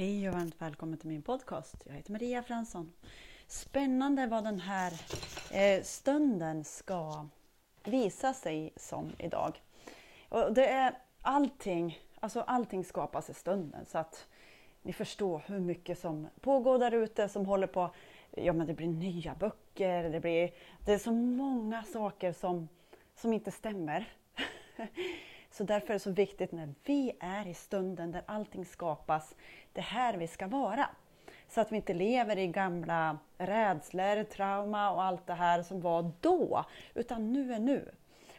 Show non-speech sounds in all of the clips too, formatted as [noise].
Hej och varmt välkommen till min podcast. Jag heter Maria Fransson. Spännande vad den här eh, stunden ska visa sig som idag. Och det är allting, alltså allting skapas i stunden så att ni förstår hur mycket som pågår där ute som håller på. Ja, men det blir nya böcker, det, blir, det är så många saker som, som inte stämmer. [laughs] Så därför är det så viktigt när vi är i stunden där allting skapas, det är här vi ska vara. Så att vi inte lever i gamla rädslor, trauma och allt det här som var då, utan nu är nu.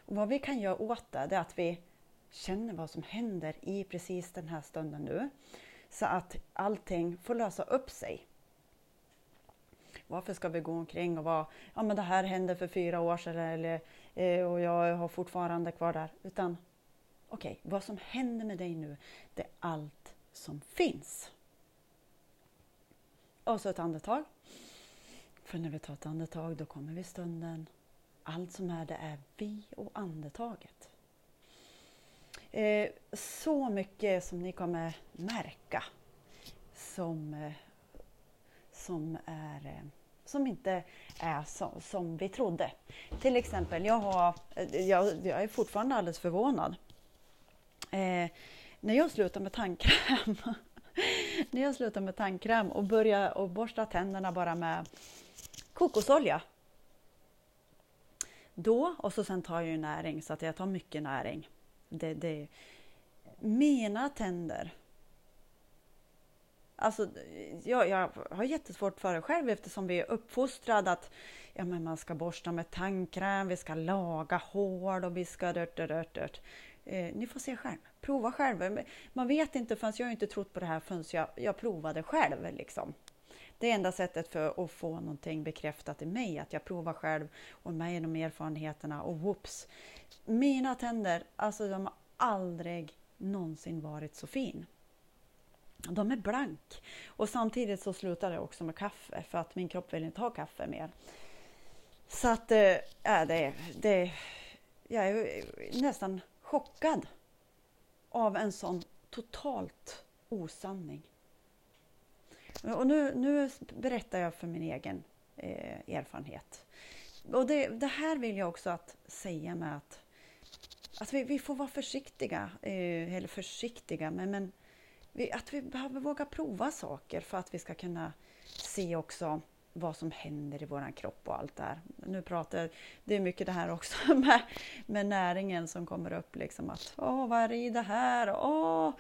Och vad vi kan göra åt det, det är att vi känner vad som händer i precis den här stunden nu. Så att allting får lösa upp sig. Varför ska vi gå omkring och vara, ja men det här hände för fyra år sedan eller, eh, och jag har fortfarande kvar där. Utan okej, okay, vad som händer med dig nu, det är allt som finns. Och så ett andetag. För när vi tar ett andetag, då kommer vi stunden. Allt som är det är vi och andetaget. Eh, så mycket som ni kommer märka som, eh, som, är, eh, som inte är som, som vi trodde. Till exempel, jag, har, eh, jag, jag är fortfarande alldeles förvånad Eh, när jag slutar med tandkräm [laughs] när jag slutar med tandkräm och börjar och borsta tänderna bara med kokosolja. Då, och så sen tar jag ju näring så att jag tar mycket näring. Det, det, mina tänder Alltså, jag, jag har jättesvårt för det själv eftersom vi är uppfostrade att ja, men man ska borsta med tandkräm, vi ska laga hår och vi ska dört, dört, dört. Eh, ni får se själv. Prova själv. Man vet inte förrän jag har inte trott på det här förrän jag, jag provade själv. Liksom. Det är enda sättet för att få någonting bekräftat i mig, att jag provar själv och med genom erfarenheterna och whoops. Mina tänder, alltså de har aldrig någonsin varit så fin. De är blank. Och samtidigt så slutade jag också med kaffe för att min kropp vill inte ha kaffe mer. Så att, äh, det, det, jag är nästan chockad av en sån totalt osanning. Och nu, nu berättar jag för min egen eh, erfarenhet. Och det, det, här vill jag också att säga med att, att vi, vi får vara försiktiga, eh, eller försiktiga, men, men vi, att vi behöver våga prova saker för att vi ska kunna se också vad som händer i vår kropp och allt det här. Nu pratar det är mycket det här också [laughs] med, med näringen som kommer upp. Liksom att, Åh, vad är det i det här? Åh.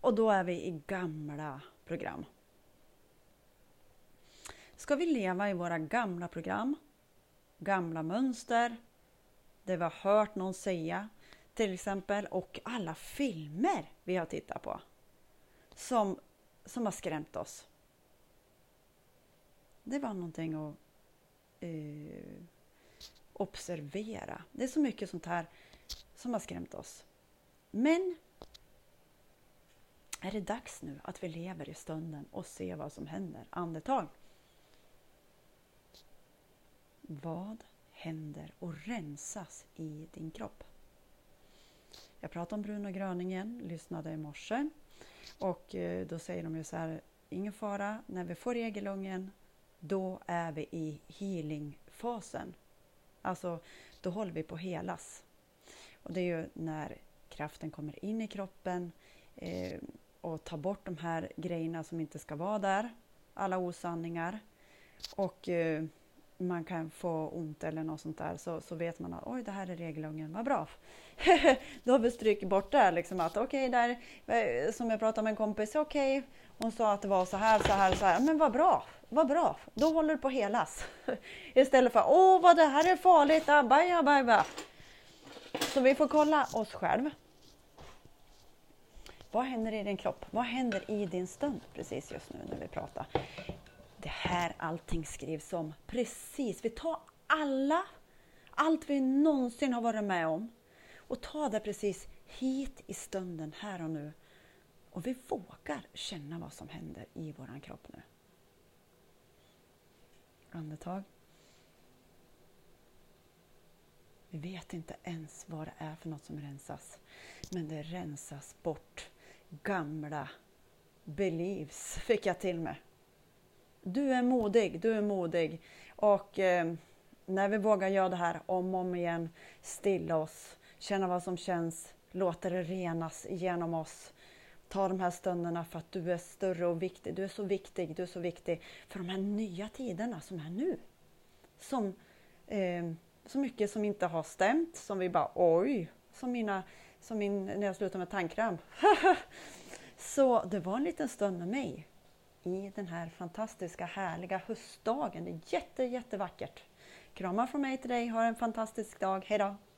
Och då är vi i gamla program. Ska vi leva i våra gamla program, gamla mönster, det vi har hört någon säga till exempel och alla filmer vi har tittat på som, som har skrämt oss det var någonting att eh, observera. Det är så mycket sånt här som har skrämt oss. Men är det dags nu att vi lever i stunden och ser vad som händer? Andetag. Vad händer och rensas i din kropp? Jag pratade om Bruno Gröningen, lyssnade i morse och eh, då säger de ju så här, ingen fara, när vi får regelungen då är vi i healingfasen. Alltså, då håller vi på att helas. Och det är ju när kraften kommer in i kroppen eh, och tar bort de här grejerna som inte ska vara där, alla osanningar. Och eh, man kan få ont eller något sånt där så, så vet man att oj, det här är regelungen, vad bra. [laughs] Då har vi stryk bort det. Liksom att, okay, där, eh, som jag pratade med en kompis, okej, okay, hon sa att det var så här, så här, så här. Men vad bra, vad bra. Då håller det på att helas. [laughs] Istället för åh, vad det här är farligt, abaj, abaj, abaj. Så vi får kolla oss själv. Vad händer i din kropp? Vad händer i din stund precis just nu när vi pratar? Det här allting skrivs om. Precis, vi tar alla, allt vi någonsin har varit med om och tar det precis hit i stunden, här och nu. Och vi vågar känna vad som händer i våran kropp nu. Andetag. Vi vet inte ens vad det är för något som rensas. Men det rensas bort gamla beliefs, fick jag till mig. Du är modig, du är modig. Och eh, när vi vågar göra det här om och om igen, stilla oss, känna vad som känns, låta det renas genom oss. Ta de här stunderna för att du är större och viktig. Du är så viktig, du är så viktig för de här nya tiderna som är nu. Som, eh, så mycket som inte har stämt, som vi bara oj, som, mina, som min, när jag slutade med tandkräm. [laughs] så det var en liten stund med mig i den här fantastiska härliga höstdagen. Det är jätte, jättevackert. Kramar från mig till dig. Ha en fantastisk dag. Hejdå!